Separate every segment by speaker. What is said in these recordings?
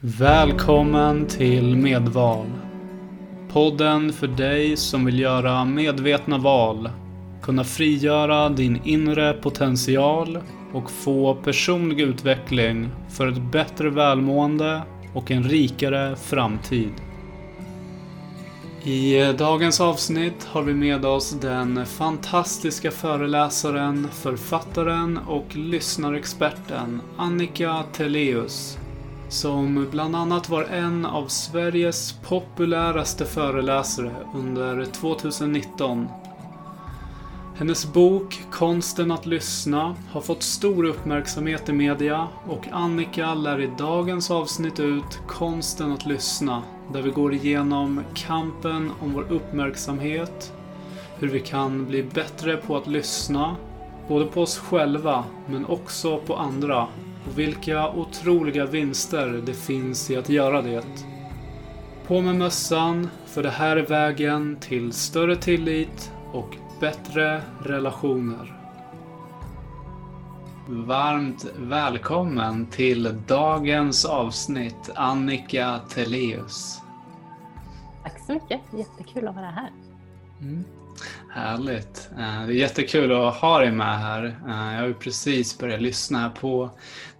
Speaker 1: Välkommen till Medval. Podden för dig som vill göra medvetna val, kunna frigöra din inre potential och få personlig utveckling för ett bättre välmående och en rikare framtid. I dagens avsnitt har vi med oss den fantastiska föreläsaren, författaren och lyssnarexperten Annika Teleus som bland annat var en av Sveriges populäraste föreläsare under 2019. Hennes bok Konsten att lyssna har fått stor uppmärksamhet i media och Annika lär i dagens avsnitt ut Konsten att lyssna där vi går igenom kampen om vår uppmärksamhet, hur vi kan bli bättre på att lyssna, både på oss själva men också på andra och vilka otroliga vinster det finns i att göra det. På med mössan, för det här är vägen till större tillit och bättre relationer. Varmt välkommen till dagens avsnitt Annika Teleus.
Speaker 2: Tack så mycket, jättekul att vara här.
Speaker 1: Mm. Härligt. Eh, det är jättekul att ha dig med här. Eh, jag har ju precis börjat lyssna på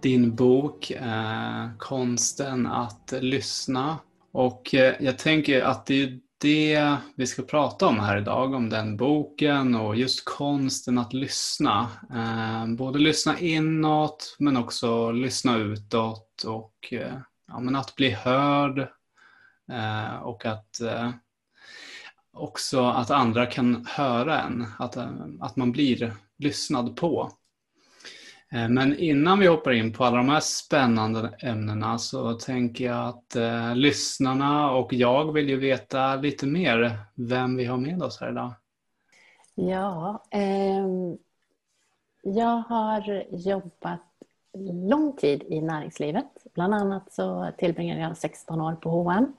Speaker 1: din bok eh, Konsten att lyssna. Och eh, jag tänker att det är det vi ska prata om här idag, om den boken och just konsten att lyssna. Eh, både lyssna inåt men också lyssna utåt och eh, ja, men att bli hörd och att också att andra kan höra en, att, att man blir lyssnad på. Eh, men innan vi hoppar in på alla de här spännande ämnena så tänker jag att eh, lyssnarna och jag vill ju veta lite mer vem vi har med oss här idag.
Speaker 2: Ja, eh, jag har jobbat lång tid i näringslivet. Bland annat så tillbringade jag 16 år på H&M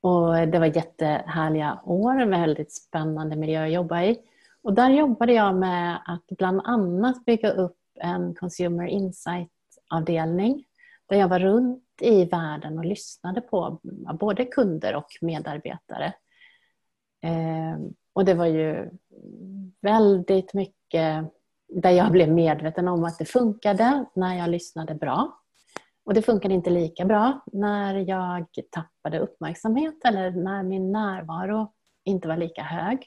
Speaker 2: och det var jättehärliga år, väldigt spännande miljö att jobba i. Och där jobbade jag med att bland annat bygga upp en Consumer Insight-avdelning där jag var runt i världen och lyssnade på både kunder och medarbetare. Ehm, och det var ju väldigt mycket där jag blev medveten om att det funkade när jag lyssnade bra. Och det funkade inte lika bra när jag tappade uppmärksamhet eller när min närvaro inte var lika hög.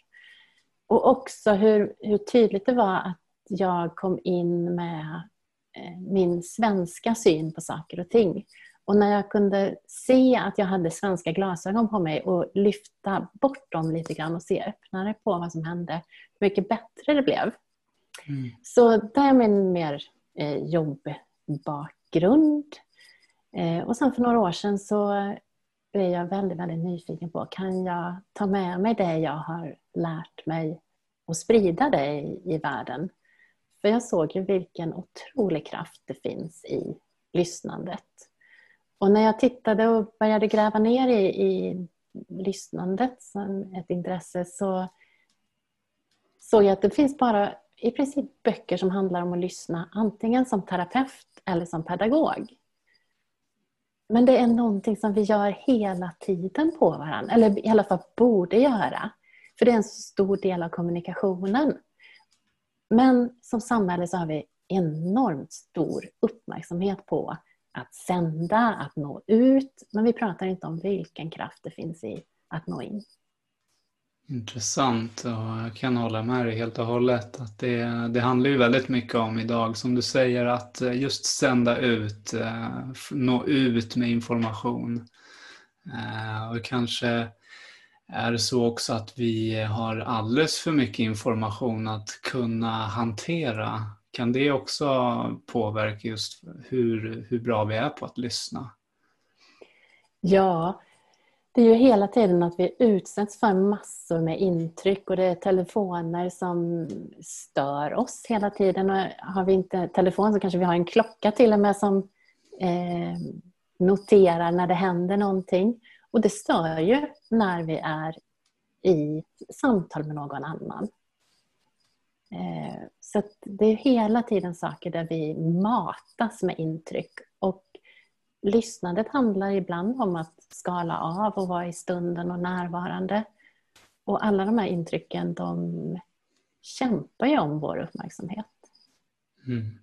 Speaker 2: Och också hur, hur tydligt det var att jag kom in med eh, min svenska syn på saker och ting. Och när jag kunde se att jag hade svenska glasögon på mig och lyfta bort dem lite grann och se öppnare på vad som hände, hur mycket bättre det blev. Mm. Så det är min mer eh, jobbbakgrund. Eh, och sen för några år sedan så blev jag väldigt, väldigt nyfiken på, kan jag ta med mig det jag har lärt mig och sprida det i, i världen? För jag såg ju vilken otrolig kraft det finns i lyssnandet. Och när jag tittade och började gräva ner i, i lyssnandet som ett intresse så såg jag att det finns bara i princip böcker som handlar om att lyssna antingen som terapeut eller som pedagog. Men det är någonting som vi gör hela tiden på varandra, eller i alla fall borde göra. För det är en stor del av kommunikationen. Men som samhälle så har vi enormt stor uppmärksamhet på att sända, att nå ut. Men vi pratar inte om vilken kraft det finns i att nå in.
Speaker 1: Intressant och jag kan hålla med dig helt och hållet. Att det, det handlar ju väldigt mycket om idag, som du säger, att just sända ut, eh, nå ut med information. Eh, och kanske är det så också att vi har alldeles för mycket information att kunna hantera. Kan det också påverka just hur, hur bra vi är på att lyssna?
Speaker 2: Ja, det är ju hela tiden att vi utsätts för massor med intryck och det är telefoner som stör oss hela tiden. Och har vi inte telefon så kanske vi har en klocka till och med som eh, noterar när det händer någonting. Och det stör ju när vi är i samtal med någon annan. Eh, så det är hela tiden saker där vi matas med intryck. Och lyssnandet handlar ibland om att skala av och vara i stunden och närvarande. Och alla de här intrycken de kämpar ju om vår uppmärksamhet.
Speaker 1: Mm.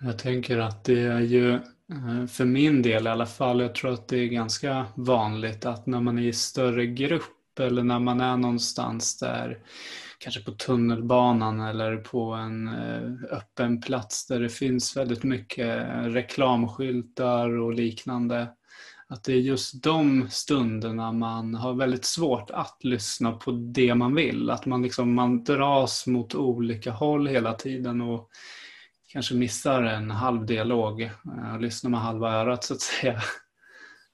Speaker 1: Jag tänker att det är ju, Eh, för min del i alla fall, jag tror att det är ganska vanligt att när man är i större grupp eller när man är någonstans där, kanske på tunnelbanan eller på en eh, öppen plats där det finns väldigt mycket reklamskyltar och liknande. Att det är just de stunderna man har väldigt svårt att lyssna på det man vill. Att man, liksom, man dras mot olika håll hela tiden och kanske missar en halv dialog och lyssnar med halva örat så att säga.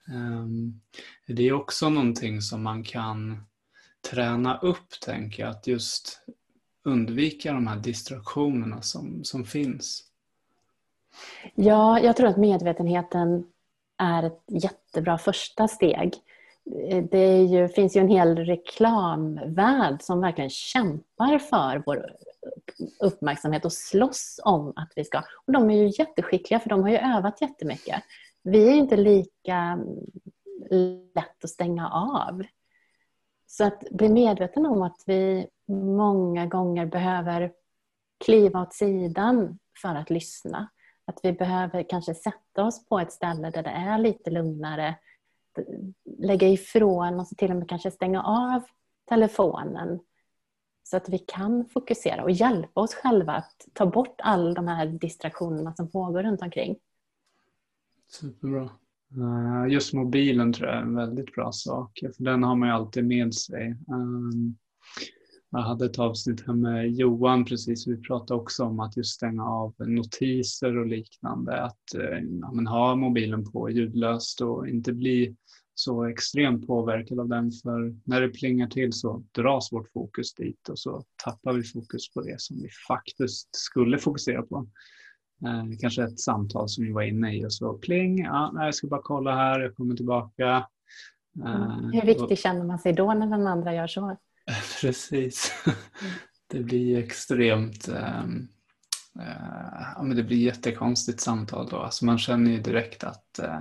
Speaker 1: Ehm, det är också någonting som man kan träna upp, tänker jag, att just undvika de här distraktionerna som, som finns.
Speaker 2: Ja, jag tror att medvetenheten är ett jättebra första steg. Eh, det ju, finns ju en hel reklamvärld som verkligen kämpar för vår uppmärksamhet och slåss om att vi ska... Och de är ju jätteskickliga för de har ju övat jättemycket. Vi är inte lika mm, lätt att stänga av. Så att bli medveten om att vi många gånger behöver kliva åt sidan för att lyssna. Att vi behöver kanske sätta oss på ett ställe där det är lite lugnare. Lägga ifrån oss och till och med kanske stänga av telefonen. Så att vi kan fokusera och hjälpa oss själva att ta bort alla de här distraktionerna som pågår runt omkring.
Speaker 1: Superbra. Eh, just mobilen tror jag är en väldigt bra sak. För den har man ju alltid med sig. Ehm, jag hade ett avsnitt här med Johan precis. Vi pratade också om att just stänga av notiser och liknande. Att eh, ja, ha mobilen på ljudlöst och inte bli så extremt påverkad av den. För när det plingar till så dras vårt fokus dit och så tappar vi fokus på det som vi faktiskt skulle fokusera på. Eh, kanske ett samtal som vi var inne i och så pling, ja, jag ska bara kolla här, jag kommer tillbaka.
Speaker 2: Mm. Hur viktig och, känner man sig då när den andra gör så?
Speaker 1: Precis. Det blir extremt um, uh, ja, men det blir jättekonstigt samtal då. Alltså man känner ju direkt att uh,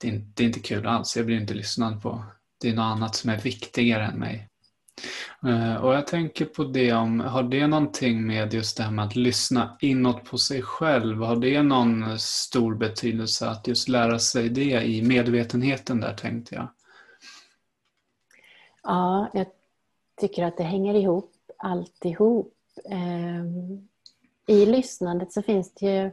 Speaker 1: det, är, det är inte kul alls. Jag blir inte lyssnad på. Det är något annat som är viktigare än mig. Eh, och jag tänker på det om, har det någonting med just det här med att lyssna inåt på sig själv, har det någon stor betydelse att just lära sig det i medvetenheten där tänkte jag?
Speaker 2: Ja, jag tycker att det hänger ihop alltihop. Ehm, I lyssnandet så finns det ju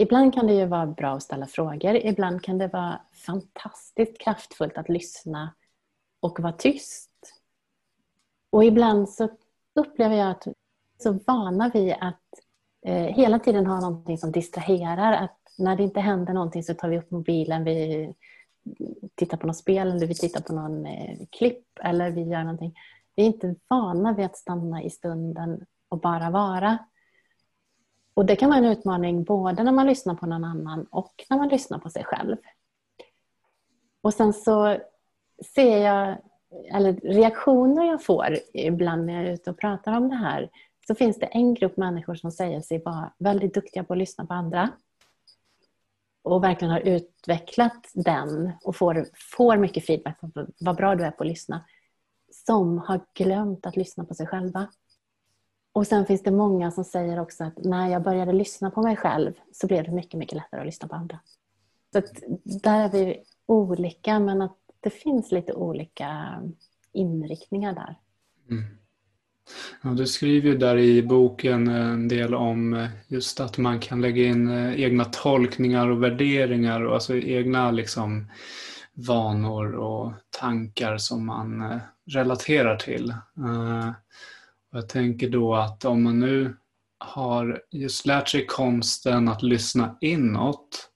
Speaker 2: Ibland kan det ju vara bra att ställa frågor, ibland kan det vara fantastiskt kraftfullt att lyssna och vara tyst och ibland så upplever jag att vi är så vana vid att eh, hela tiden ha någonting som distraherar. Att när det inte händer någonting så tar vi upp mobilen, vi tittar på något spel eller vi tittar på någon eh, klipp eller vi gör någonting. Vi är inte vana vid att stanna i stunden och bara vara. Och Det kan vara en utmaning både när man lyssnar på någon annan och när man lyssnar på sig själv. Och sen så ser jag eller reaktioner jag får ibland när jag är ute och pratar om det här så finns det en grupp människor som säger sig vara väldigt duktiga på att lyssna på andra och verkligen har utvecklat den och får, får mycket feedback på vad bra du är på att lyssna som har glömt att lyssna på sig själva. Och sen finns det många som säger också att när jag började lyssna på mig själv så blev det mycket, mycket lättare att lyssna på andra. Så där är vi olika men att det finns lite olika inriktningar där. Mm.
Speaker 1: Ja, du skriver ju där i boken en del om eh, just att man kan lägga in eh, egna tolkningar och värderingar och alltså egna liksom vanor och tankar som man eh, relaterar till. Jag tänker då att om man nu har just lärt sig konsten att lyssna inåt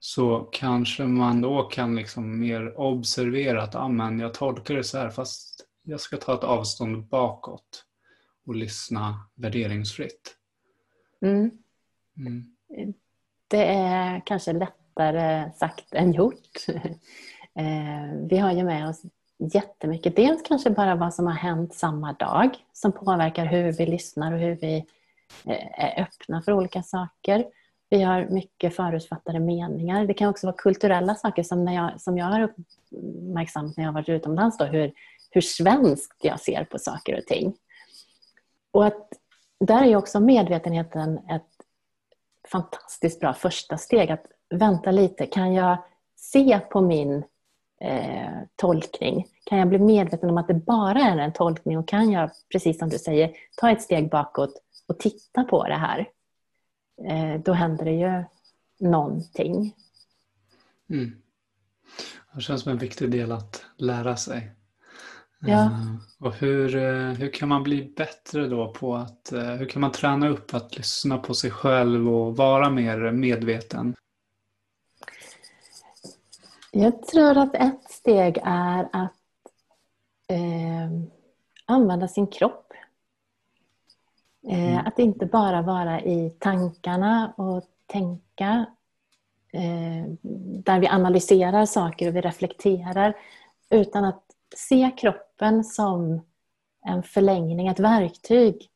Speaker 1: så kanske man då kan liksom mer observera att ah, men jag tolkar det så här fast jag ska ta ett avstånd bakåt och lyssna värderingsfritt.
Speaker 2: Mm. Mm. Det är kanske lättare sagt än gjort. Eh, vi har ju med oss jättemycket. Dels kanske bara vad som har hänt samma dag som påverkar hur vi lyssnar och hur vi eh, är öppna för olika saker. Vi har mycket förutfattade meningar. Det kan också vara kulturella saker som, när jag, som jag har uppmärksammat när jag har varit utomlands. Då, hur, hur svenskt jag ser på saker och ting. Och att där är också medvetenheten ett fantastiskt bra första steg. Att vänta lite, kan jag se på min eh, tolkning? Kan jag bli medveten om att det bara är en tolkning och kan jag, precis som du säger, ta ett steg bakåt och titta på det här? Eh, då händer det ju någonting.
Speaker 1: Mm. Det känns som en viktig del att lära sig.
Speaker 2: Ja.
Speaker 1: Uh, och hur, uh, hur kan man bli bättre då på att, uh, hur kan man träna upp att lyssna på sig själv och vara mer medveten?
Speaker 2: Jag tror att ett steg är att använda sin kropp. Mm. Att inte bara vara i tankarna och tänka där vi analyserar saker och vi reflekterar utan att se kroppen som en förlängning, ett verktyg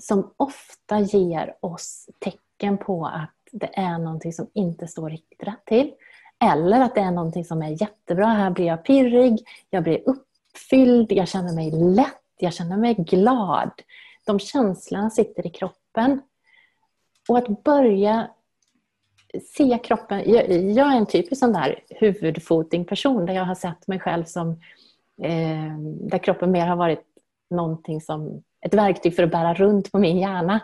Speaker 2: som ofta ger oss tecken på att det är någonting som inte står riktigt rätt till. Eller att det är någonting som är jättebra. Här blir jag pirrig, jag blir uppfylld, jag känner mig lätt, jag känner mig glad. De känslorna sitter i kroppen. Och att börja se kroppen. Jag, är en typisk sån där huvudfoting person där jag har sett mig själv som Eh, där kroppen mer har varit någonting som ett verktyg för att bära runt på min hjärna.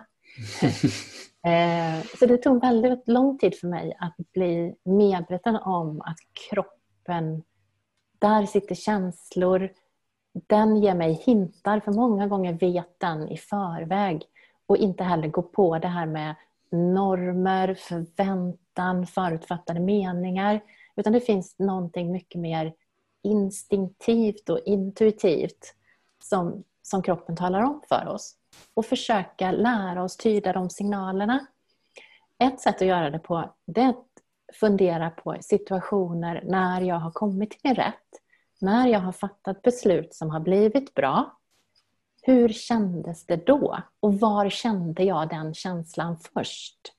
Speaker 2: Eh, så det tog väldigt lång tid för mig att bli medveten om att kroppen, där sitter känslor, den ger mig hintar, för många gånger vet den i förväg och inte heller gå på det här med normer, förväntan, förutfattade meningar. Utan det finns någonting mycket mer instinktivt och intuitivt som, som kroppen talar om för oss. Och försöka lära oss tyda de signalerna. Ett sätt att göra det på det är att fundera på situationer när jag har kommit till min rätt. När jag har fattat beslut som har blivit bra. Hur kändes det då? Och var kände jag den känslan först?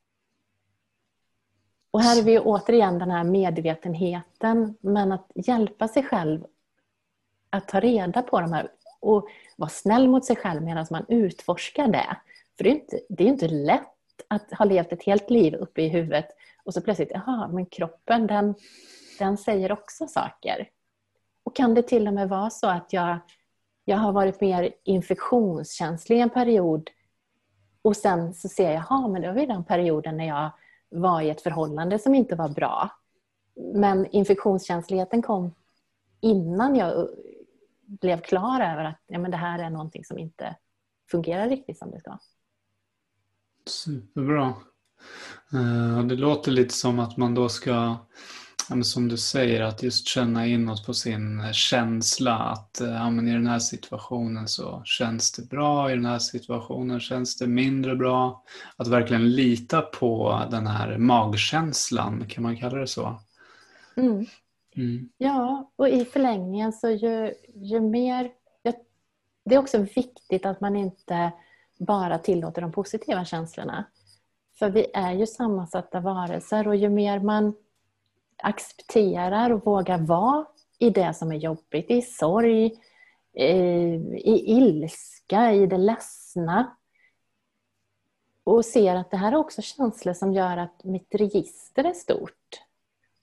Speaker 2: Och här är vi återigen den här medvetenheten, men att hjälpa sig själv att ta reda på de här och vara snäll mot sig själv medan man utforskar det. För det är inte, det är inte lätt att ha levt ett helt liv uppe i huvudet och så plötsligt, jaha, men kroppen den, den säger också saker. Och kan det till och med vara så att jag, jag har varit mer infektionskänslig en period och sen så ser jag, jaha, men det var ju den perioden när jag var i ett förhållande som inte var bra. Men infektionskänsligheten kom innan jag blev klar över att ja, men det här är någonting som inte fungerar riktigt som det ska.
Speaker 1: Superbra. Uh, det låter lite som att man då ska som du säger, att just känna inåt på sin eh, känsla. Att eh, ja, men i den här situationen så känns det bra, i den här situationen känns det mindre bra. Att verkligen lita på den här magkänslan, kan man kalla det så?
Speaker 2: Mm. Mm. Ja, och i förlängningen så ju, ju mer... det är också viktigt att man inte bara tillåter de positiva känslorna. För vi är ju sammansatta varelser och ju mer man accepterar och vågar vara i det som är jobbigt, i sorg, i ilska, i det ledsna. Och ser att det här är också känslor som gör att mitt register är stort.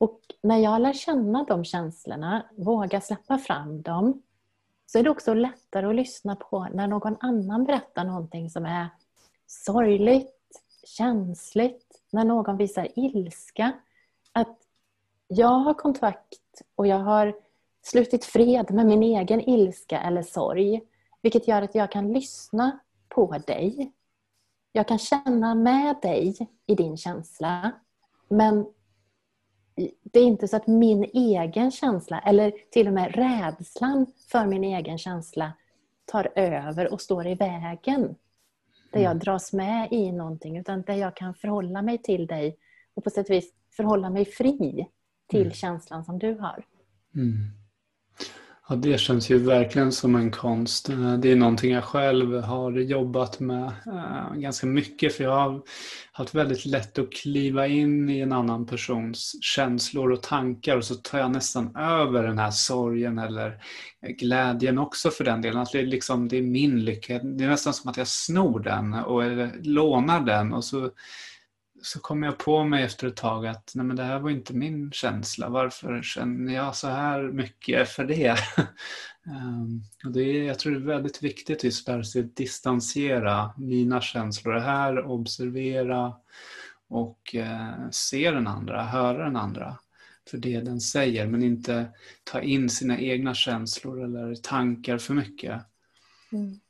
Speaker 2: Och när jag lär känna de känslorna, vågar släppa fram dem, så är det också lättare att lyssna på när någon annan berättar någonting som är sorgligt, känsligt, när någon visar ilska. Att jag har kontakt och jag har slutit fred med min egen ilska eller sorg. Vilket gör att jag kan lyssna på dig. Jag kan känna med dig i din känsla. Men det är inte så att min egen känsla, eller till och med rädslan för min egen känsla tar över och står i vägen. Där jag mm. dras med i någonting, utan där jag kan förhålla mig till dig och på sätt och vis förhålla mig fri till mm. känslan som du har.
Speaker 1: Mm. Ja, det känns ju verkligen som en konst. Eh, det är någonting jag själv har jobbat med eh, ganska mycket för jag har haft väldigt lätt att kliva in i en annan persons känslor och tankar och så tar jag nästan över den här sorgen eller glädjen också för den delen. Att det, är liksom, det är min lycka. Det är nästan som att jag snor den och lånar den och så så kom jag på mig efter ett tag att nej men det här var inte min känsla. Varför känner jag så här mycket för det? um, och det är, jag tror det är väldigt viktigt just där att distansera mina känslor här, observera och eh, se den andra, höra den andra för det den säger men inte ta in sina egna känslor eller tankar för mycket.
Speaker 2: Mm.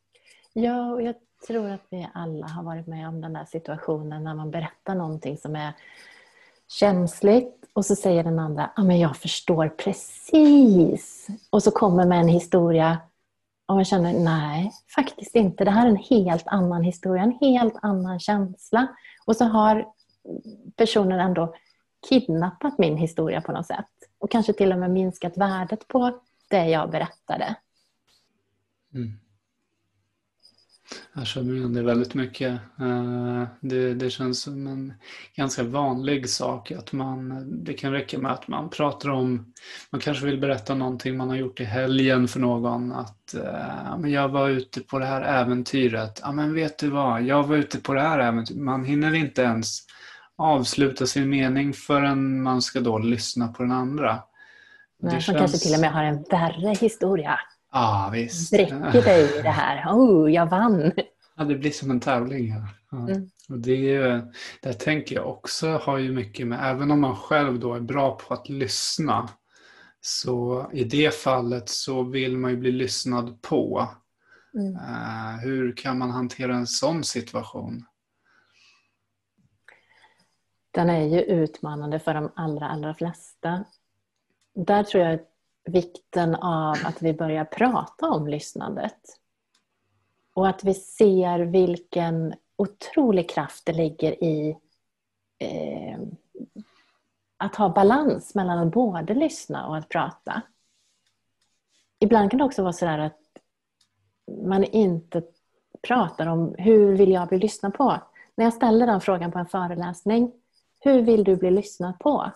Speaker 2: Ja, och jag tror att vi alla har varit med om den där situationen när man berättar någonting som är känsligt och så säger den andra ah, men jag förstår precis. Och så kommer med en historia och man känner nej, faktiskt inte. Det här är en helt annan historia, en helt annan känsla. Och så har personen ändå kidnappat min historia på något sätt. Och kanske till och med minskat värdet på det jag berättade. Mm.
Speaker 1: Jag känner igen det väldigt mycket. Eh, det, det känns som en ganska vanlig sak att man, det kan räcka med att man pratar om, man kanske vill berätta någonting man har gjort i helgen för någon. Att eh, men jag var ute på det här äventyret. Ja men vet du vad, jag var ute på det här äventyret. Man hinner inte ens avsluta sin mening förrän man ska då lyssna på den andra.
Speaker 2: Nej, känns... kanske till och med har en värre historia.
Speaker 1: Ja, visst.
Speaker 2: Bräcker dig i det här. Oh, jag vann!
Speaker 1: Ja, det blir som en tävling. Ja. ja. Mm. Och det, det tänker jag också har ju mycket med, även om man själv då är bra på att lyssna, så i det fallet så vill man ju bli lyssnad på. Mm. Uh, hur kan man hantera en sån situation?
Speaker 2: Den är ju utmanande för de allra, allra flesta. Där tror jag vikten av att vi börjar prata om lyssnandet. Och att vi ser vilken otrolig kraft det ligger i eh, att ha balans mellan att både lyssna och att prata. Ibland kan det också vara sådär att man inte pratar om hur vill jag bli lyssnad på? När jag ställer den frågan på en föreläsning, hur vill du bli lyssnad på?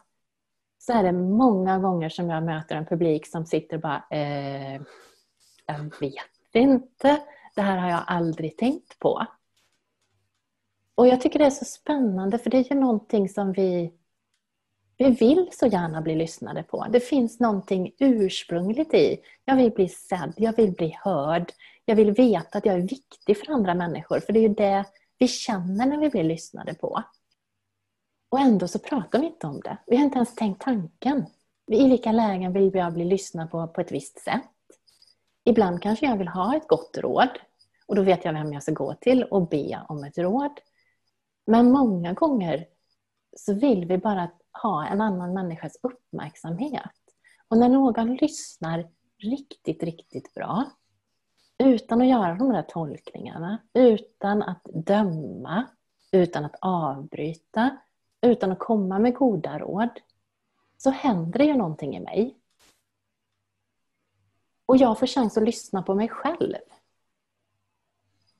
Speaker 2: Så är det många gånger som jag möter en publik som sitter och bara eh, Jag vet inte. Det här har jag aldrig tänkt på. Och jag tycker det är så spännande för det är ju någonting som vi vi vill så gärna bli lyssnade på. Det finns någonting ursprungligt i. Jag vill bli sedd, jag vill bli hörd. Jag vill veta att jag är viktig för andra människor. För det är ju det vi känner när vi blir lyssnade på. Och ändå så pratar vi inte om det. Vi har inte ens tänkt tanken. I vilka lägen vill jag bli lyssnad på på ett visst sätt? Ibland kanske jag vill ha ett gott råd och då vet jag vem jag ska gå till och be om ett råd. Men många gånger så vill vi bara ha en annan människas uppmärksamhet. Och när någon lyssnar riktigt, riktigt bra utan att göra de där tolkningarna, utan att döma, utan att avbryta, utan att komma med goda råd så händer det ju någonting i mig. Och jag får chans att lyssna på mig själv.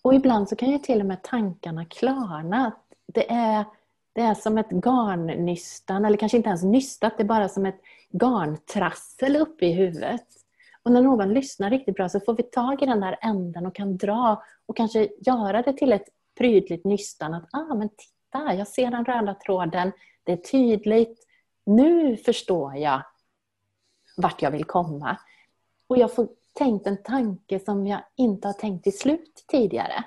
Speaker 2: Och ibland så kan ju till och med tankarna klarna. Det är, det är som ett garnnystan, eller kanske inte ens nystat, det är bara som ett garntrassel uppe i huvudet. Och när någon lyssnar riktigt bra så får vi tag i den där änden och kan dra och kanske göra det till ett prydligt nystan. Att ah, men där, jag ser den röda tråden, det är tydligt. Nu förstår jag vart jag vill komma. Och jag får tänkt en tanke som jag inte har tänkt till slut tidigare.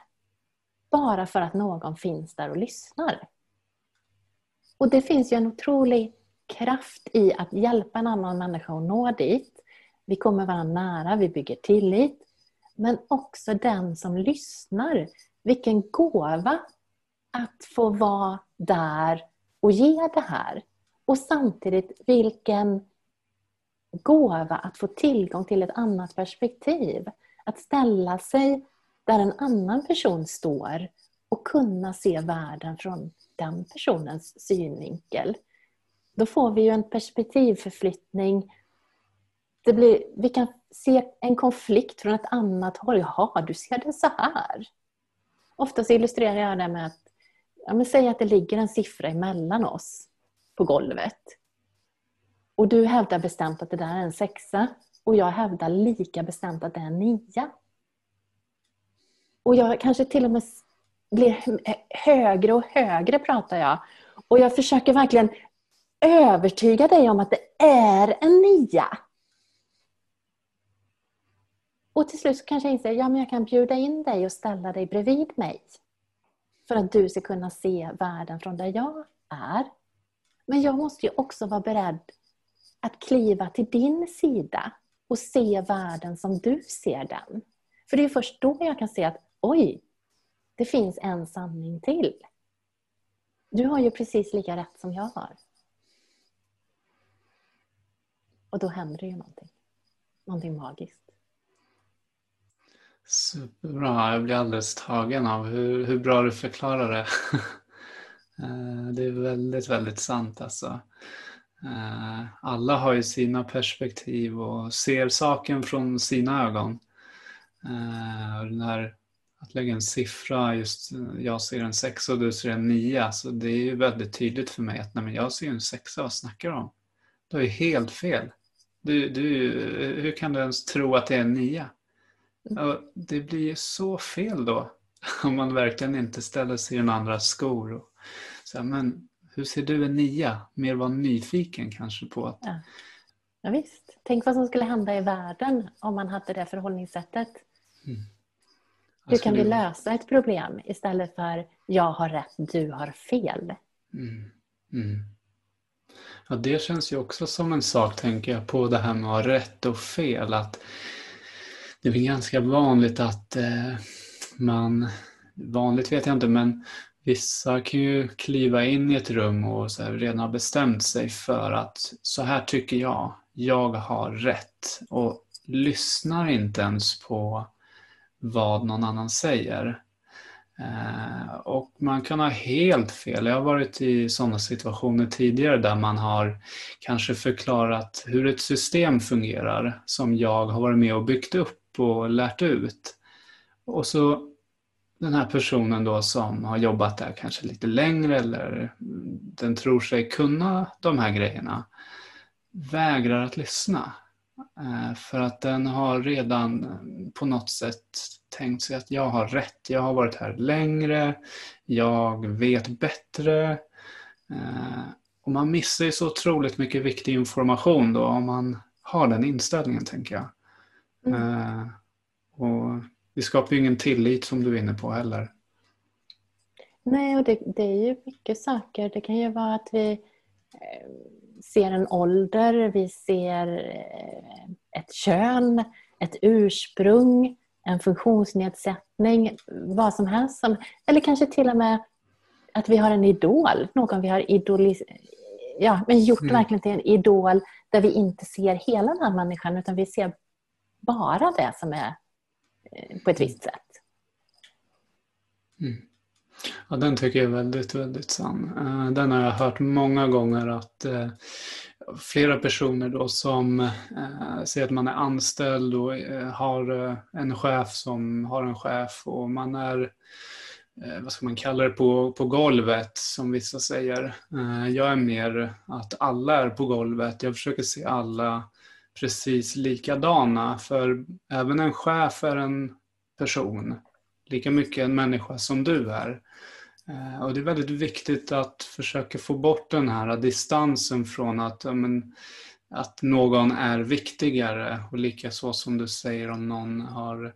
Speaker 2: Bara för att någon finns där och lyssnar. Och det finns ju en otrolig kraft i att hjälpa en annan människa att nå dit. Vi kommer varandra nära, vi bygger tillit. Men också den som lyssnar. Vilken gåva att få vara där och ge det här. Och samtidigt vilken gåva att få tillgång till ett annat perspektiv. Att ställa sig där en annan person står och kunna se världen från den personens synvinkel. Då får vi ju en perspektivförflyttning det blir, vi kan se en konflikt från ett annat håll. Jaha, du ser det så här. Oftast illustrerar jag det med att ja, men säg att det ligger en siffra emellan oss på golvet. Och du hävdar bestämt att det där är en sexa och jag hävdar lika bestämt att det är en nia. Och jag kanske till och med blir högre och högre pratar jag. Och jag försöker verkligen övertyga dig om att det är en nia. Och till slut så kanske jag inser att ja, jag kan bjuda in dig och ställa dig bredvid mig. För att du ska kunna se världen från där jag är. Men jag måste ju också vara beredd att kliva till din sida och se världen som du ser den. För det är först då jag kan se att oj, det finns en sanning till. Du har ju precis lika rätt som jag har. Och då händer det ju någonting. Någonting magiskt.
Speaker 1: Superbra. Jag blir alldeles tagen av hur, hur bra du förklarar det. Eh, det är väldigt, väldigt sant alltså. Eh, alla har ju sina perspektiv och ser saken från sina ögon. Eh, den här, att lägga en siffra, just jag ser en sexa och du ser en nia, så det är ju väldigt tydligt för mig att nej, men jag ser en sexa, vad snackar du om? Du har ju helt fel. Du, du, hur kan du ens tro att det är en nia? Det blir så fel då om man verkligen inte ställer sig i den andras skor. Och, så men hur ser du en nia? Mer vara nyfiken kanske på att...
Speaker 2: Ja. ja, visst. Tänk vad som skulle hända i världen om man hade det förhållningssättet. Mm. Hur kan vi lösa ett problem istället för jag har rätt, du har fel? Mm. Mm.
Speaker 1: Ja, det känns ju också som en sak, tänker jag, på det här med att ha rätt och fel. Att det är väl ganska vanligt att eh, man, vanligt vet jag inte, men vissa kan ju kliva in i ett rum och så redan ha bestämt sig för att så här tycker jag, jag har rätt och lyssnar inte ens på vad någon annan säger. Eh, och man kan ha helt fel. Jag har varit i sådana situationer tidigare där man har kanske förklarat hur ett system fungerar som jag har varit med och byggt upp och lärt ut. Och så den här personen då som har jobbat där kanske lite längre eller den tror sig kunna de här grejerna vägrar att lyssna. Eh, för att den har redan på något sätt tänkt sig att jag har rätt. Jag har varit här längre. Jag vet bättre. Eh, och man missar ju så otroligt mycket viktig information då om man har den inställningen tänker jag. Mm. Eh, och det skapar ju ingen tillit som du är inne på heller.
Speaker 2: Nej, och det, det är ju mycket saker. Det kan ju vara att vi ser en ålder, vi ser ett kön, ett ursprung, en funktionsnedsättning, vad som helst. Som, eller kanske till och med att vi har en idol, någon vi har idolis ja, men gjort mm. verkligen till en idol där vi inte ser hela den här människan utan vi ser bara det som är eh, på ett visst sätt.
Speaker 1: Mm. Ja, den tycker jag är väldigt, väldigt sann. Eh, den har jag hört många gånger att eh, flera personer då som ser säger att man är anställd och har en chef som har en chef och man är, vad ska man kalla det, på, på golvet som vissa säger. Jag är mer att alla är på golvet. Jag försöker se alla precis likadana för även en chef är en person. Lika mycket en människa som du är. Eh, och det är väldigt viktigt att försöka få bort den här distansen från att, men, att någon är viktigare och likaså som du säger om någon, har,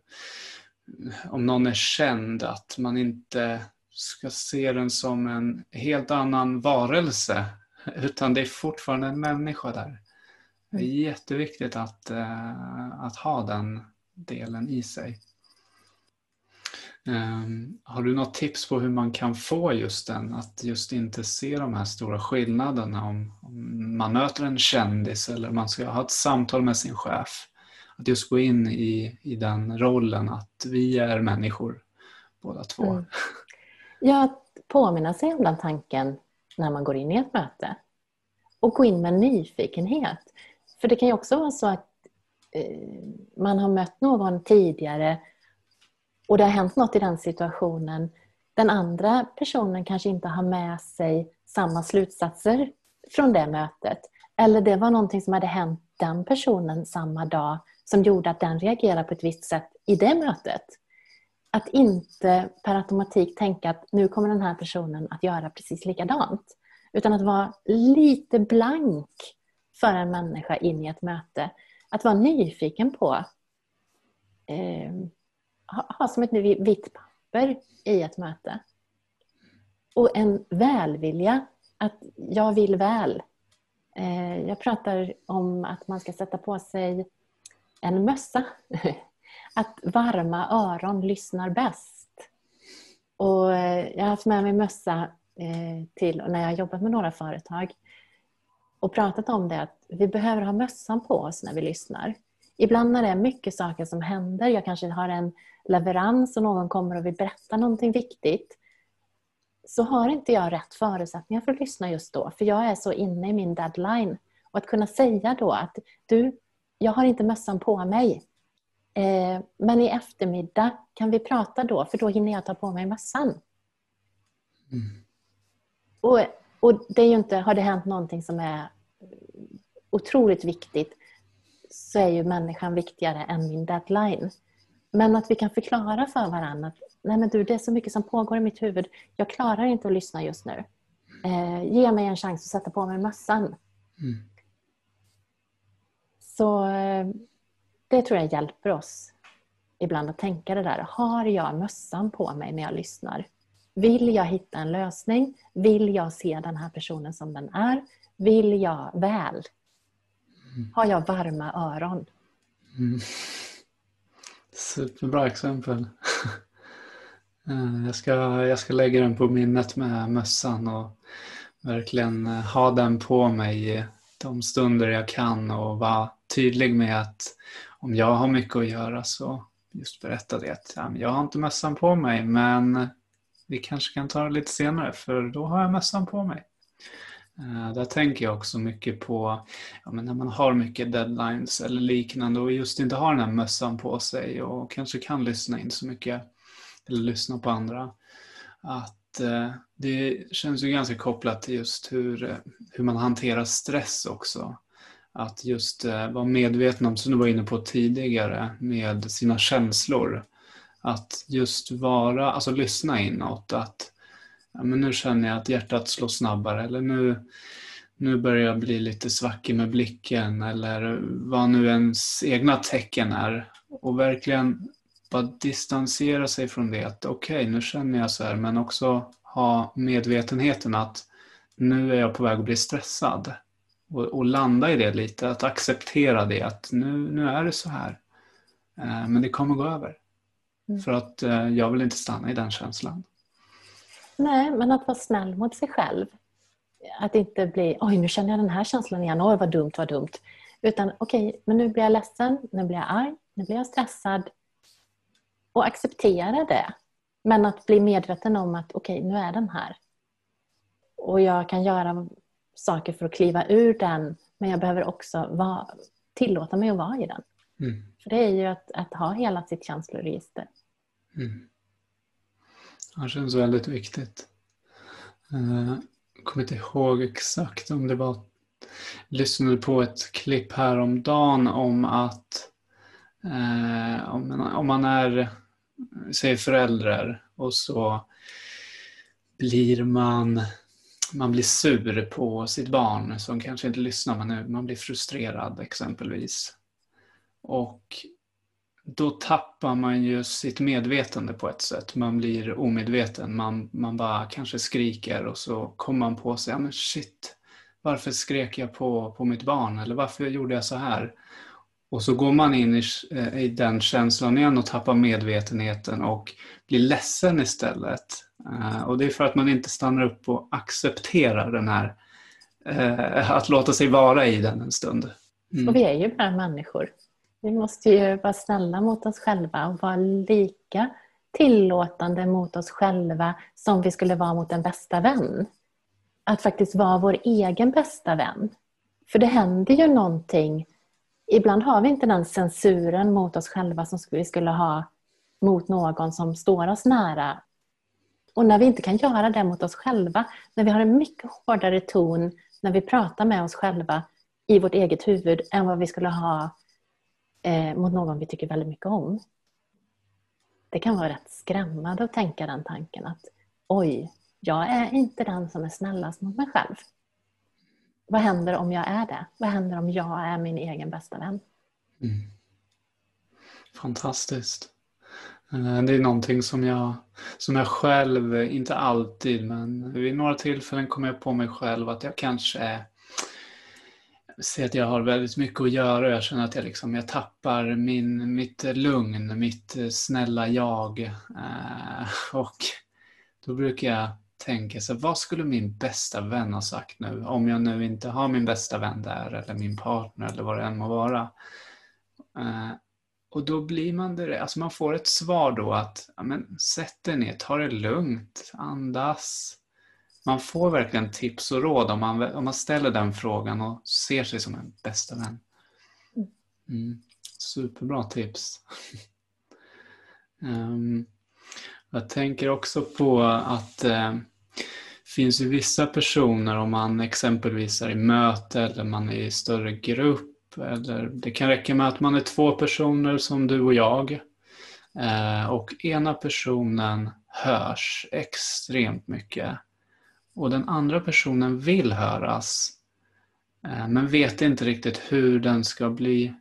Speaker 1: om någon är känd, att man inte ska se den som en helt annan varelse utan det är fortfarande en människa där. Det är jätteviktigt att, eh, att ha den delen i sig. Um, har du något tips på hur man kan få just den, att just inte se de här stora skillnaderna om, om man möter en kändis eller man ska ha ett samtal med sin chef? Att just gå in i, i den rollen att vi är människor båda två. Mm.
Speaker 2: Ja, att påminna sig om den tanken när man går in i ett möte. Och gå in med nyfikenhet. För det kan ju också vara så att eh, man har mött någon tidigare och det har hänt något i den situationen. Den andra personen kanske inte har med sig samma slutsatser från det mötet. Eller det var någonting som hade hänt den personen samma dag som gjorde att den reagerade på ett visst sätt i det mötet. Att inte per automatik tänka att nu kommer den här personen att göra precis likadant. Utan att vara lite blank för en människa in i ett möte. Att vara nyfiken på eh, ha som ett vitt papper i ett möte. Och en välvilja, att jag vill väl. Eh, jag pratar om att man ska sätta på sig en mössa. Att varma öron lyssnar bäst. Och eh, jag har haft med mig mössa eh, till när jag har jobbat med några företag och pratat om det att vi behöver ha mössan på oss när vi lyssnar. Ibland när det är mycket saker som händer, jag kanske har en leverans och någon kommer och vill berätta någonting viktigt så har inte jag rätt förutsättningar för att lyssna just då. För jag är så inne i min deadline. Och att kunna säga då att du, jag har inte mössan på mig. Eh, men i eftermiddag kan vi prata då, för då hinner jag ta på mig mössan. Mm. Och, och det är ju inte, har det hänt någonting som är otroligt viktigt så är ju människan viktigare än min deadline. Men att vi kan förklara för varandra att Nej men du, det är så mycket som pågår i mitt huvud. Jag klarar inte att lyssna just nu. Eh, ge mig en chans att sätta på mig mössan. Mm. Så eh, det tror jag hjälper oss ibland att tänka det där. Har jag mössan på mig när jag lyssnar? Vill jag hitta en lösning? Vill jag se den här personen som den är? Vill jag väl? Har jag varma öron? Mm.
Speaker 1: Superbra exempel. Eh, jag ska, jag ska lägga den på minnet med mössan och verkligen eh, ha den på mig de stunder jag kan och vara tydlig med att om jag har mycket att göra så just berätta det att jag har inte mössan på mig men vi kanske kan ta det lite senare för då har jag mössan på mig. Eh, där tänker jag också mycket på ja, men när man har mycket deadlines eller liknande och just inte har den här mössan på sig och kanske kan lyssna in så mycket eller lyssna på andra. Att eh, det känns ju ganska kopplat till just hur, eh, hur man hanterar stress också. Att just eh, vara medveten om, som du var inne på tidigare, med sina känslor. Att just vara, alltså lyssna inåt. Att ja, men nu känner jag att hjärtat slår snabbare eller nu, nu börjar jag bli lite svackig med blicken eller vad nu ens egna tecken är. Och verkligen bara distansera sig från det. Att okej, okay, nu känner jag så här, men också ha medvetenheten att nu är jag på väg att bli stressad. Och, och landa i det lite, att acceptera det, att nu, nu är det så här. Eh, men det kommer gå över. Mm. För att eh, jag vill inte stanna i den känslan.
Speaker 2: Nej, men att vara snäll mot sig själv. Att inte bli, oj nu känner jag den här känslan igen, oj vad dumt, vad dumt. Utan okej, okay, men nu blir jag ledsen, nu blir jag arg, nu blir jag stressad. Och acceptera det. Men att bli medveten om att okej, okay, nu är den här. Och jag kan göra saker för att kliva ur den, men jag behöver också vara, tillåta mig att vara i den. Mm. För det är ju att, att ha hela sitt känsloregister. Mm.
Speaker 1: Det känns väldigt viktigt. Jag kommer inte ihåg exakt om det var... Jag lyssnade på ett klipp häromdagen om att eh, om, om man är, säg föräldrar och så blir man man blir sur på sitt barn som kanske inte lyssnar, man, man blir frustrerad exempelvis. Och då tappar man ju sitt medvetande på ett sätt. Man blir omedveten. Man, man bara kanske skriker och så kommer man på sig, ja men shit, varför skrek jag på, på mitt barn? Eller varför gjorde jag så här? Och så går man in i, eh, i den känslan igen och tappar medvetenheten och blir ledsen istället. Eh, och det är för att man inte stannar upp och accepterar den här, eh, att låta sig vara i den en stund.
Speaker 2: Mm. Och vi är ju bara människor. Vi måste ju vara snälla mot oss själva och vara lika tillåtande mot oss själva som vi skulle vara mot en bästa vän. Att faktiskt vara vår egen bästa vän. För det händer ju någonting ibland har vi inte den censuren mot oss själva som vi skulle ha mot någon som står oss nära. Och när vi inte kan göra det mot oss själva, när vi har en mycket hårdare ton när vi pratar med oss själva i vårt eget huvud än vad vi skulle ha eh, mot någon vi tycker väldigt mycket om. Det kan vara rätt skrämmande att tänka den tanken att oj, jag är inte den som är snällast mot mig själv. Vad händer om jag är det? Vad händer om jag är min egen bästa vän? Mm.
Speaker 1: Fantastiskt. Eh, det är någonting som jag, som jag själv, inte alltid, men vid några tillfällen kommer jag på mig själv att jag kanske är ser att jag har väldigt mycket att göra och jag känner att jag, liksom, jag tappar min, mitt lugn, mitt snälla jag. Eh, och då brukar jag tänka så vad skulle min bästa vän ha sagt nu? Om jag nu inte har min bästa vän där eller min partner eller vad det än må vara. Eh, och då blir man det, alltså man får ett svar då att ja, men, sätt dig ner, ta det lugnt, andas. Man får verkligen tips och råd om man, om man ställer den frågan och ser sig som en bästa vän. Mm. Superbra tips. um, jag tänker också på att eh, finns ju vissa personer om man exempelvis är i möte eller man är i större grupp eller det kan räcka med att man är två personer som du och jag. Eh, och ena personen hörs extremt mycket. Och den andra personen vill höras. Eh, men vet inte riktigt hur den ska bli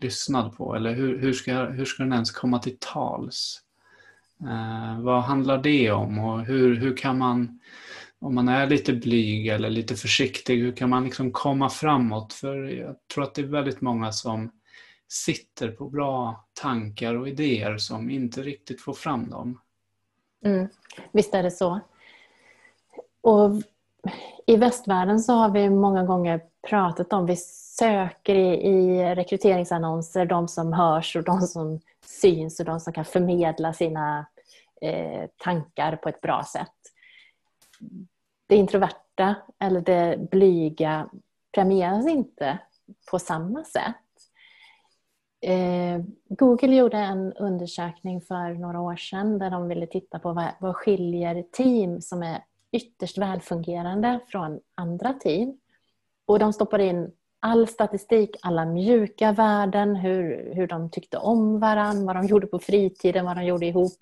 Speaker 1: lyssnad på. Eller hur, hur, ska, hur ska den ens komma till tals? Eh, vad handlar det om? Och hur, hur kan man om man är lite blyg eller lite försiktig, hur kan man liksom komma framåt? För jag tror att det är väldigt många som sitter på bra tankar och idéer som inte riktigt får fram dem.
Speaker 2: Mm, visst är det så. Och I västvärlden så har vi många gånger pratat om, vi söker i, i rekryteringsannonser de som hörs och de som syns och de som kan förmedla sina eh, tankar på ett bra sätt det introverta eller det blyga premieras inte på samma sätt. Eh, Google gjorde en undersökning för några år sedan där de ville titta på vad, vad skiljer team som är ytterst välfungerande från andra team. Och de stoppade in all statistik, alla mjuka värden, hur, hur de tyckte om varandra, vad de gjorde på fritiden, vad de gjorde ihop.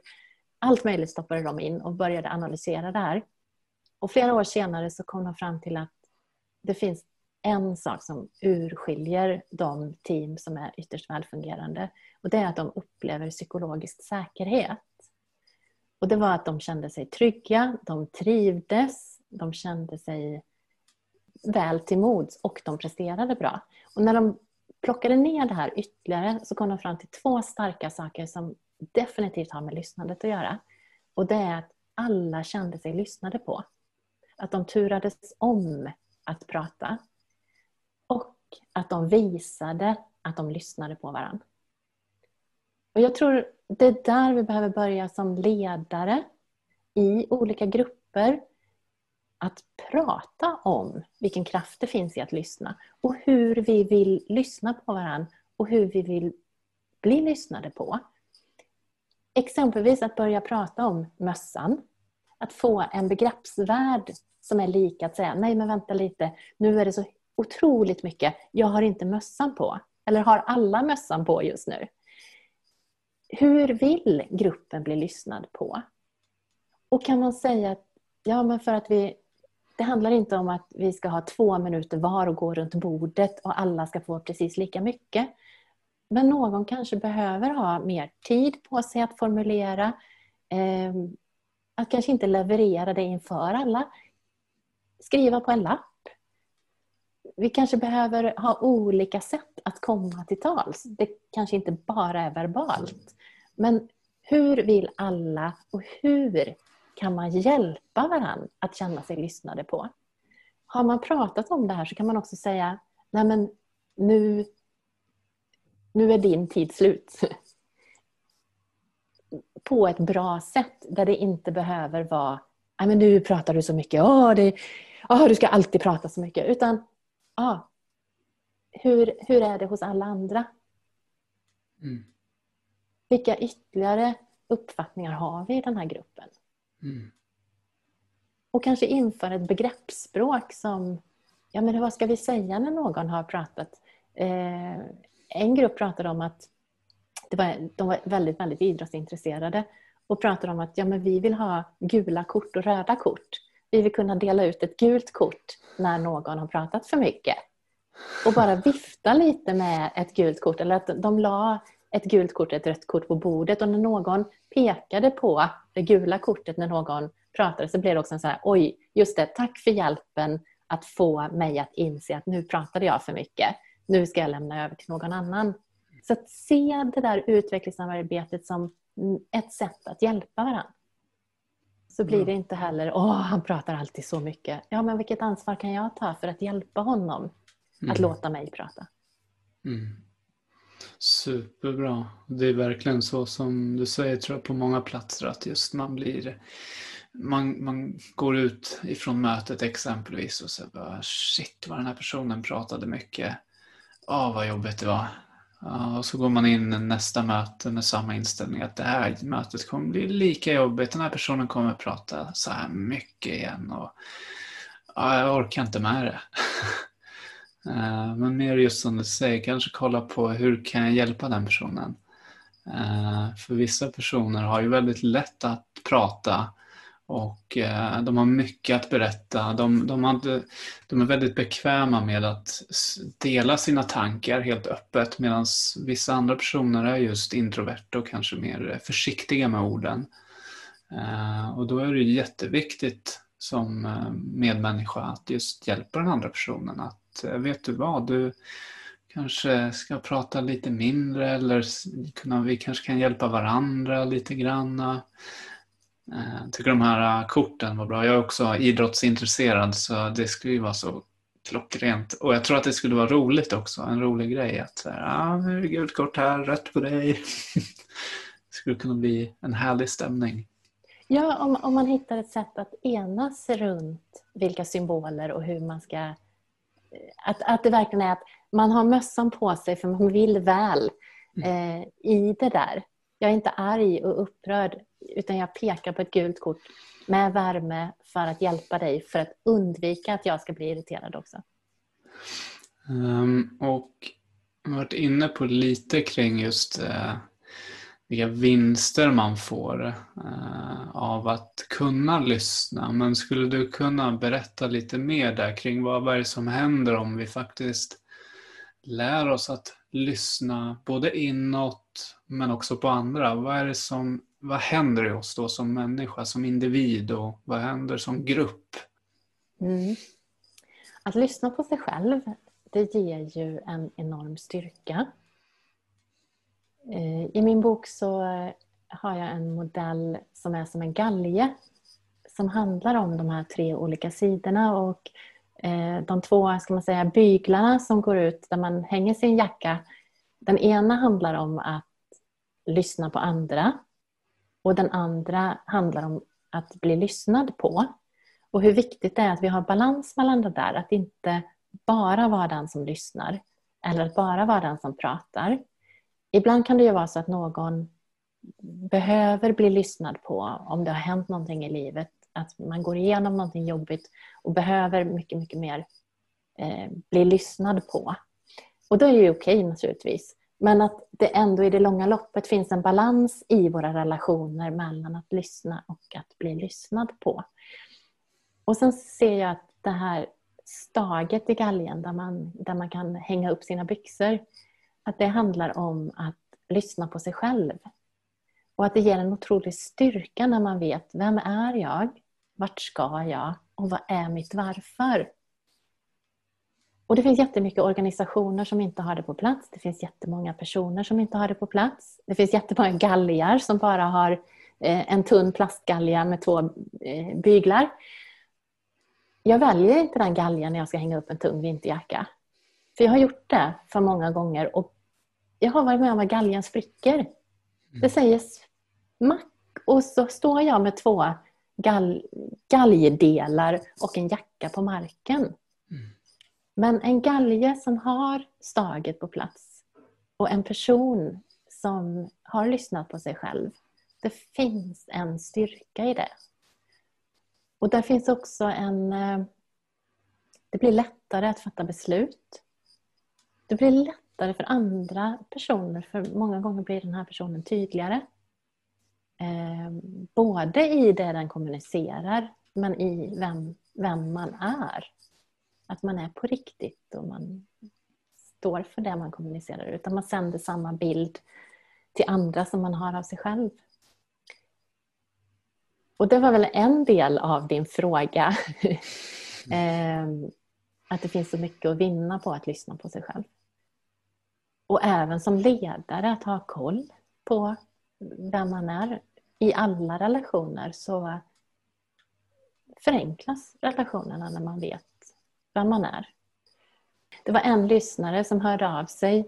Speaker 2: Allt möjligt stoppade de in och började analysera det här. Och flera år senare så kom de fram till att det finns en sak som urskiljer de team som är ytterst välfungerande. Och det är att de upplever psykologisk säkerhet. Och det var att de kände sig trygga, de trivdes, de kände sig väl till mods och de presterade bra. Och när de plockade ner det här ytterligare så kom de fram till två starka saker som definitivt har med lyssnandet att göra. Och det är att alla kände sig lyssnade på. Att de turades om att prata. Och att de visade att de lyssnade på varandra. Och jag tror det är där vi behöver börja som ledare i olika grupper. Att prata om vilken kraft det finns i att lyssna och hur vi vill lyssna på varandra och hur vi vill bli lyssnade på. Exempelvis att börja prata om mössan. Att få en begreppsvärld som är lika att säga nej men vänta lite, nu är det så otroligt mycket, jag har inte mössan på. Eller har alla mössan på just nu? Hur vill gruppen bli lyssnad på? Och kan man säga att ja, men för att vi, det handlar inte om att vi ska ha två minuter var och gå runt bordet och alla ska få precis lika mycket. Men någon kanske behöver ha mer tid på sig att formulera. Eh, att kanske inte leverera det inför alla skriva på en lapp. Vi kanske behöver ha olika sätt att komma till tals. Det kanske inte bara är verbalt. Men hur vill alla och hur kan man hjälpa varandra att känna sig lyssnade på? Har man pratat om det här så kan man också säga Nej men nu, nu är din tid slut. På ett bra sätt där det inte behöver vara Nej men nu pratar du så mycket. oh, det, oh, du ska alltid prata så mycket. Utan, ah, hur, hur är det hos alla andra? Mm. Vilka ytterligare uppfattningar har vi i den här gruppen? Mm. Och kanske införa ett begreppsspråk som, ja men vad ska vi säga när någon har pratat? Eh, en grupp pratade om att det var, de var väldigt, väldigt idrottsintresserade och pratade om att ja, men vi vill ha gula kort och röda kort. Vi vill kunna dela ut ett gult kort när någon har pratat för mycket. Och bara vifta lite med ett gult kort. Eller att de la ett gult kort och ett rött kort på bordet och när någon pekade på det gula kortet när någon pratade så blev det också en så här, oj, just det, tack för hjälpen att få mig att inse att nu pratade jag för mycket. Nu ska jag lämna över till någon annan. Så att se det där utvecklingssamarbetet som ett sätt att hjälpa varandra. Så blir det inte heller, åh, han pratar alltid så mycket. Ja, men vilket ansvar kan jag ta för att hjälpa honom mm. att låta mig prata?
Speaker 1: Mm. Superbra. Det är verkligen så som du säger tror jag, på många platser att just man blir man, man går ut ifrån mötet exempelvis och så bara shit vad den här personen pratade mycket. Åh vad jobbigt det var. Och så går man in nästa möte med samma inställning att det här mötet kommer bli lika jobbigt. Den här personen kommer prata så här mycket igen och ja, jag orkar inte med det. Eh, men mer just som du säger, kanske kolla på hur kan jag hjälpa den personen? Eh, för vissa personer har ju väldigt lätt att prata och eh, de har mycket att berätta. De, de, hade, de är väldigt bekväma med att dela sina tankar helt öppet medan vissa andra personer är just introverta och kanske mer försiktiga med orden. Eh, och då är det jätteviktigt som eh, medmänniska att just hjälpa den andra personen att eh, vet du vad, du kanske ska prata lite mindre eller kunna, vi kanske kan hjälpa varandra lite grann. Jag eh, tycker de här eh, korten var bra. Jag är också idrottsintresserad så det skulle ju vara så klockrent. Och jag tror att det skulle vara roligt också, en rolig grej att ja, ah, nu är det gult kort här, rätt på dig. det skulle kunna bli en härlig stämning.
Speaker 2: Ja, om, om man hittar ett sätt att enas runt vilka symboler och hur man ska att, att det verkligen är att man har mössan på sig för man vill väl mm. eh, i det där. Jag är inte arg och upprörd utan jag pekar på ett gult kort med värme för att hjälpa dig för att undvika att jag ska bli irriterad också.
Speaker 1: Um, och har varit inne på lite kring just uh, vilka vinster man får uh, av att kunna lyssna. Men skulle du kunna berätta lite mer där kring vad, vad är det som händer om vi faktiskt lär oss att lyssna både inåt men också på andra. Vad, är det som, vad händer i oss då som människa, som individ och vad händer som grupp?
Speaker 2: Mm. Att lyssna på sig själv, det ger ju en enorm styrka. Eh, I min bok så har jag en modell som är som en galge som handlar om de här tre olika sidorna och Eh, de två ska man säga, byglarna som går ut där man hänger sin jacka. Den ena handlar om att lyssna på andra och den andra handlar om att bli lyssnad på. Och hur viktigt det är att vi har balans mellan det där, att inte bara vara den som lyssnar eller att bara vara den som pratar ibland kan det ju vara så att någon behöver bli lyssnad på om det har hänt någonting i livet. Att man går igenom någonting jobbigt och behöver mycket, mycket mer eh, bli lyssnad på. Och då är det ju okej naturligtvis. Men att det ändå i det långa loppet finns en balans i våra relationer mellan att lyssna och att bli lyssnad på. Och sen ser jag att det här staget i galgen där man, där man kan hänga upp sina byxor att det handlar om att lyssna på sig själv. Och att det ger en otrolig styrka när man vet vem är jag, vart ska jag och vad är mitt varför? Och det finns jättemycket organisationer som inte har det på plats. Det finns jättemånga personer som inte har det på plats. Det finns jättemånga galgar som bara har eh, en tunn plastgalja med två eh, byglar. Jag väljer inte den galgen när jag ska hänga upp en tung vinterjacka. För jag har gjort det för många gånger och jag har varit med om att galgen spricker. Mm. Det säger smack och så står jag med två gal, galgdelar och en jacka på marken. Mm. Men en galge som har staget på plats och en person som har lyssnat på sig själv. Det finns en styrka i det. Och där finns också en... Eh, det blir lättare att fatta beslut. Det blir lättare för andra personer, för många gånger blir den här personen tydligare. Eh, både i det den kommunicerar, men i vem, vem man är. Att man är på riktigt och man står för det man kommunicerar. Utan man sänder samma bild till andra som man har av sig själv. Och det var väl en del av din fråga. Ehm, att det finns så mycket att vinna på att lyssna på sig själv. Och även som ledare att ha koll på vem man är. I alla relationer så förenklas relationerna när man vet vem man är. Det var en lyssnare som hörde av sig,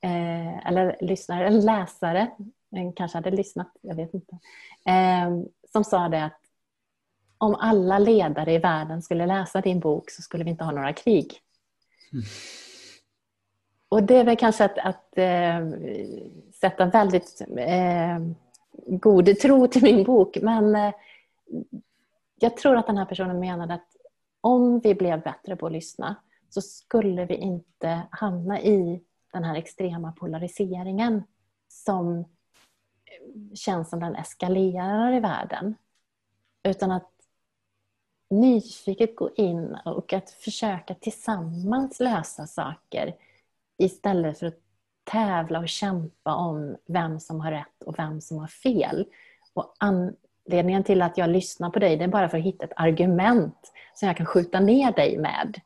Speaker 2: eh, eller lyssnare, eller läsare, en kanske hade lyssnat, jag vet inte, eh, som sa det att om alla ledare i världen skulle läsa din bok så skulle vi inte ha några krig. Mm. Och det är väl kanske att, att äh, sätta väldigt äh, god tro till min bok, men eh, jag tror att den här personen menade att om vi blev bättre på att lyssna så skulle vi inte hamna i den här extrema polariseringen som känns som den eskalerar i världen. Utan att nyfiket gå in och att försöka tillsammans lösa saker istället för att tävla och kämpa om vem som har rätt och vem som har fel. Och anledningen till att jag lyssnar på dig det är bara för att hitta ett argument som jag kan skjuta ner dig med.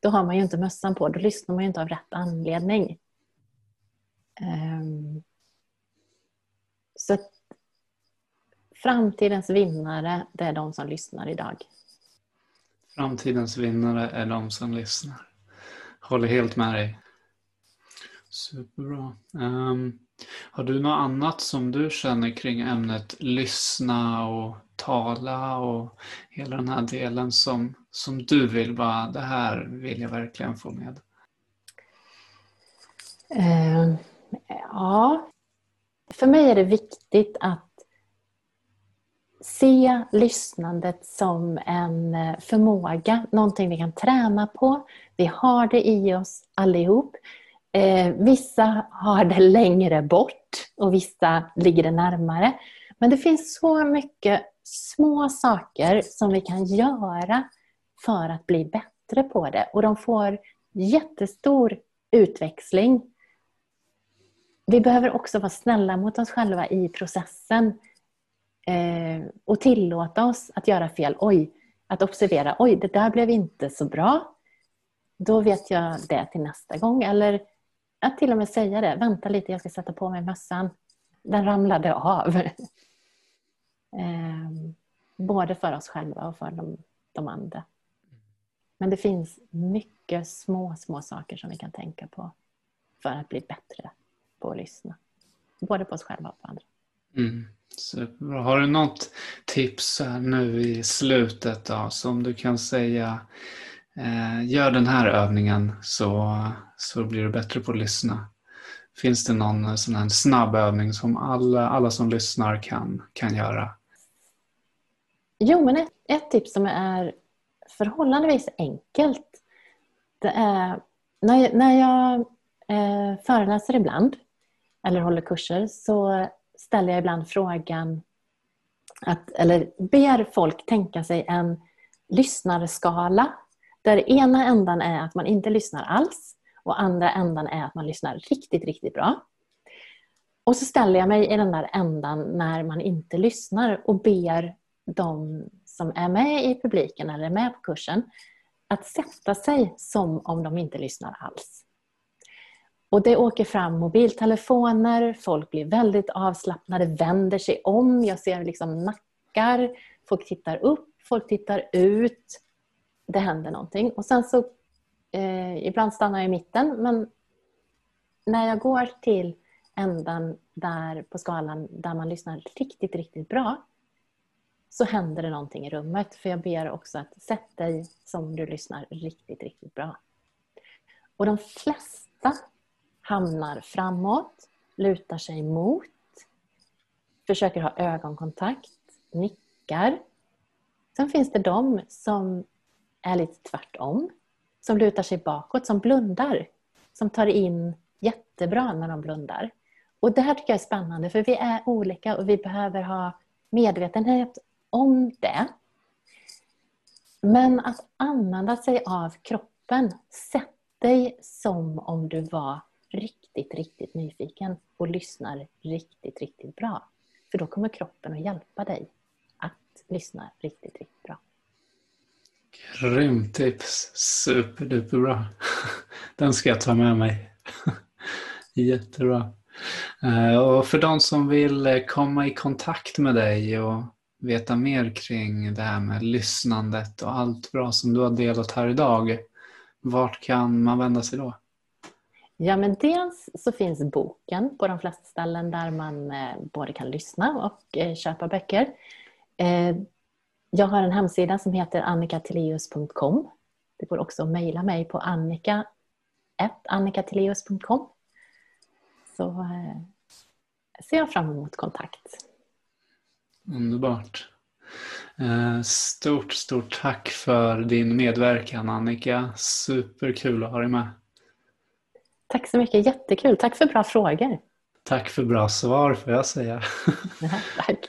Speaker 2: Då har man ju inte mössan på, då lyssnar man ju inte av rätt anledning. Ehm, så framtidens vinnare, det är de som lyssnar idag.
Speaker 1: Framtidens vinnare är de som lyssnar. Håller helt med dig. Superbra. Um, har du något annat som du känner kring ämnet lyssna och tala och hela den här delen som, som du vill bara, det här vill jag verkligen få med?
Speaker 2: Uh, ja, för mig är det viktigt att se lyssnandet som en eh, förmåga, någonting vi kan träna på. Vi har det i oss allihop. Eh, vissa har det längre bort och vissa ligger det närmare. Men det finns så mycket små saker som vi kan göra för att bli bättre på det. Och de får jättestor utväxling. Vi behöver också vara snälla mot oss själva i processen. Eh, och tillåta oss att göra fel. Oj, att observera. Oj, det där blev inte så bra. Då vet jag det till nästa gång. Eller att till och med säga det. Vänta lite, jag ska sätta på mig mössan. Den ramlade av. eh, både för oss själva och för de, de andra. Men det finns mycket små, små saker som vi kan tänka på för att bli bättre på att lyssna. Både på oss själva och på andra.
Speaker 1: Mm. Superbra. Har du något tips nu i slutet då, som du kan säga Eh, gör den här övningen så, så blir du bättre på att lyssna. Finns det någon eh, sån här snabb övning som alla, alla som lyssnar kan, kan göra?
Speaker 2: Jo, men ett, ett tips som är förhållandevis enkelt det är när, när jag eh, föreläser ibland eller håller kurser så ställer jag ibland frågan, att, eller ber folk tänka sig en lyssnarskala där ena ändan är att man inte lyssnar alls och andra ändan är att man lyssnar riktigt, riktigt bra. Och så ställer jag mig i den där ändan när man inte lyssnar och ber de som är med i publiken eller är med på kursen att sätta sig som om de inte lyssnar alls. Och det åker fram mobiltelefoner, folk blir väldigt avslappnade, vänder sig om, jag ser liksom nackar, folk tittar upp, folk tittar ut. Det händer någonting. Och sen så, eh, ibland stannar jag i mitten, men när jag går till ändan där på skalan där man lyssnar riktigt, riktigt bra, så händer det någonting i rummet. För jag ber också att sätt dig som du lyssnar riktigt, riktigt bra. Och de flesta hamnar framåt, lutar sig mot, försöker ha ögonkontakt, nickar. Sen finns det de som är lite tvärtom, som lutar sig bakåt, som blundar, som tar in jättebra när de blundar. Och det här tycker jag är spännande för vi är olika och vi behöver ha medvetenhet om det. Men att använda sig av kroppen, sätt dig som om du var riktigt, riktigt nyfiken och lyssnar riktigt, riktigt bra. För då kommer kroppen att hjälpa dig att lyssna riktigt, riktigt bra.
Speaker 1: Grymt tips! Superduperbra! Den ska jag ta med mig. Jättebra. Eh, och för de som vill eh, komma i kontakt med dig och veta mer kring det här med lyssnandet och allt bra som du har delat här idag, vart kan man vända sig då?
Speaker 2: Ja, men dels så finns boken på de flesta ställen där man eh, både kan lyssna och köpa böcker. Jag har en hemsida som heter annikateleus.com. Det går också att mejla mig på annika.annikateleus.com så eh, ser jag fram emot kontakt.
Speaker 1: Underbart. Eh, stort, stort tack för din medverkan Annika. Superkul att ha dig med.
Speaker 2: Tack så mycket, jättekul. Tack för bra frågor.
Speaker 1: Tack för bra svar får jag säga.
Speaker 2: tack.